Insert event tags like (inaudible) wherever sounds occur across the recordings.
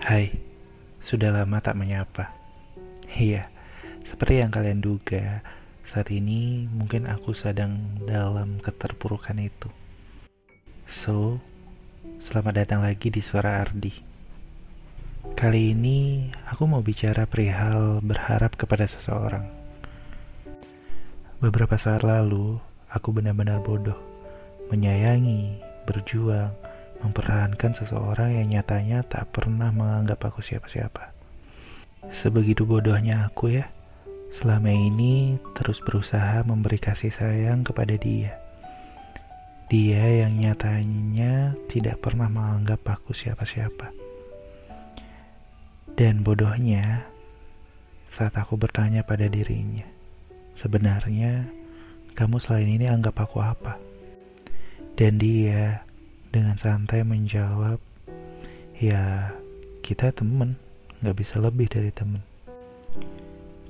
Hai, sudah lama tak menyapa. Iya, seperti yang kalian duga, saat ini mungkin aku sedang dalam keterpurukan itu. So, selamat datang lagi di Suara Ardi. Kali ini aku mau bicara perihal berharap kepada seseorang. Beberapa saat lalu, aku benar-benar bodoh, menyayangi, berjuang, mempertahankan seseorang yang nyatanya tak pernah menganggap aku siapa-siapa. Sebegitu bodohnya aku ya, selama ini terus berusaha memberi kasih sayang kepada dia. Dia yang nyatanya tidak pernah menganggap aku siapa-siapa. Dan bodohnya, saat aku bertanya pada dirinya, sebenarnya kamu selain ini anggap aku apa? Dan dia dengan santai menjawab, ya kita temen, gak bisa lebih dari temen.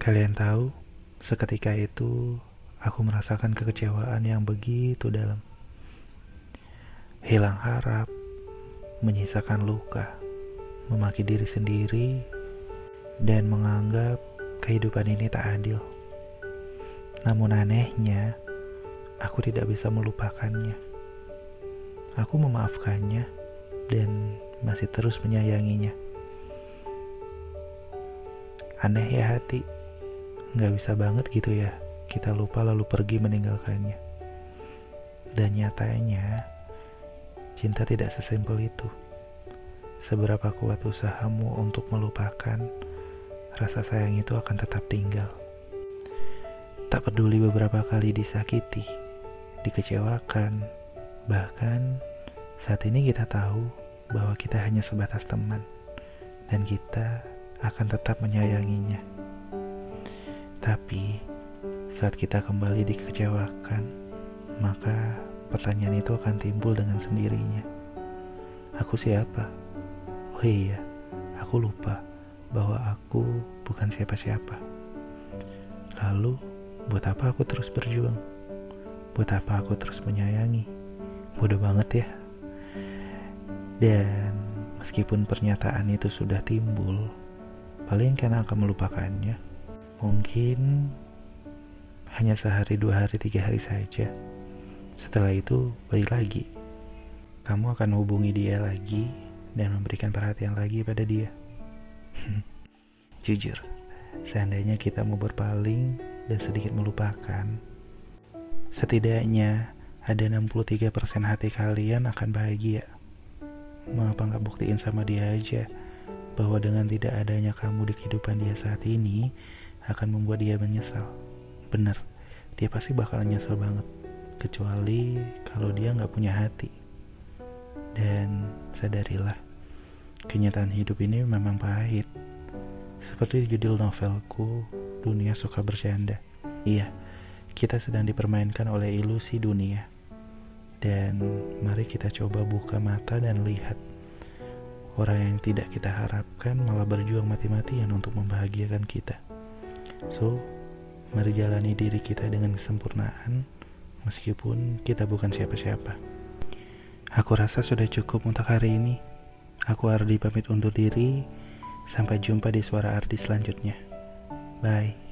Kalian tahu, seketika itu aku merasakan kekecewaan yang begitu dalam. Hilang harap, menyisakan luka, memaki diri sendiri, dan menganggap kehidupan ini tak adil. Namun anehnya, aku tidak bisa melupakannya. Aku memaafkannya dan masih terus menyayanginya. Aneh ya hati, nggak bisa banget gitu ya kita lupa lalu pergi meninggalkannya. Dan nyatanya, cinta tidak sesimpel itu. Seberapa kuat usahamu untuk melupakan, rasa sayang itu akan tetap tinggal. Tak peduli beberapa kali disakiti, dikecewakan, Bahkan saat ini kita tahu bahwa kita hanya sebatas teman dan kita akan tetap menyayanginya. Tapi saat kita kembali dikecewakan, maka pertanyaan itu akan timbul dengan sendirinya. Aku siapa? Oh iya, aku lupa bahwa aku bukan siapa-siapa. Lalu, buat apa aku terus berjuang? Buat apa aku terus menyayangi? Bodoh banget ya. Dan meskipun pernyataan itu sudah timbul paling karena akan melupakannya. Mungkin hanya sehari dua hari tiga hari saja. Setelah itu balik lagi. Kamu akan hubungi dia lagi dan memberikan perhatian lagi pada dia. (laughs) Jujur seandainya kita mau berpaling dan sedikit melupakan setidaknya ada 63% hati kalian akan bahagia. Mengapa nggak buktiin sama dia aja bahwa dengan tidak adanya kamu di kehidupan dia saat ini akan membuat dia menyesal. Bener, dia pasti bakal nyesel banget. Kecuali kalau dia nggak punya hati. Dan sadarilah, kenyataan hidup ini memang pahit. Seperti judul novelku, Dunia Suka Bercanda. Iya, kita sedang dipermainkan oleh ilusi dunia dan mari kita coba buka mata dan lihat orang yang tidak kita harapkan malah berjuang mati-matian untuk membahagiakan kita. So, mari jalani diri kita dengan kesempurnaan meskipun kita bukan siapa-siapa. Aku rasa sudah cukup untuk hari ini. Aku Ardi pamit undur diri. Sampai jumpa di suara Ardi selanjutnya. Bye.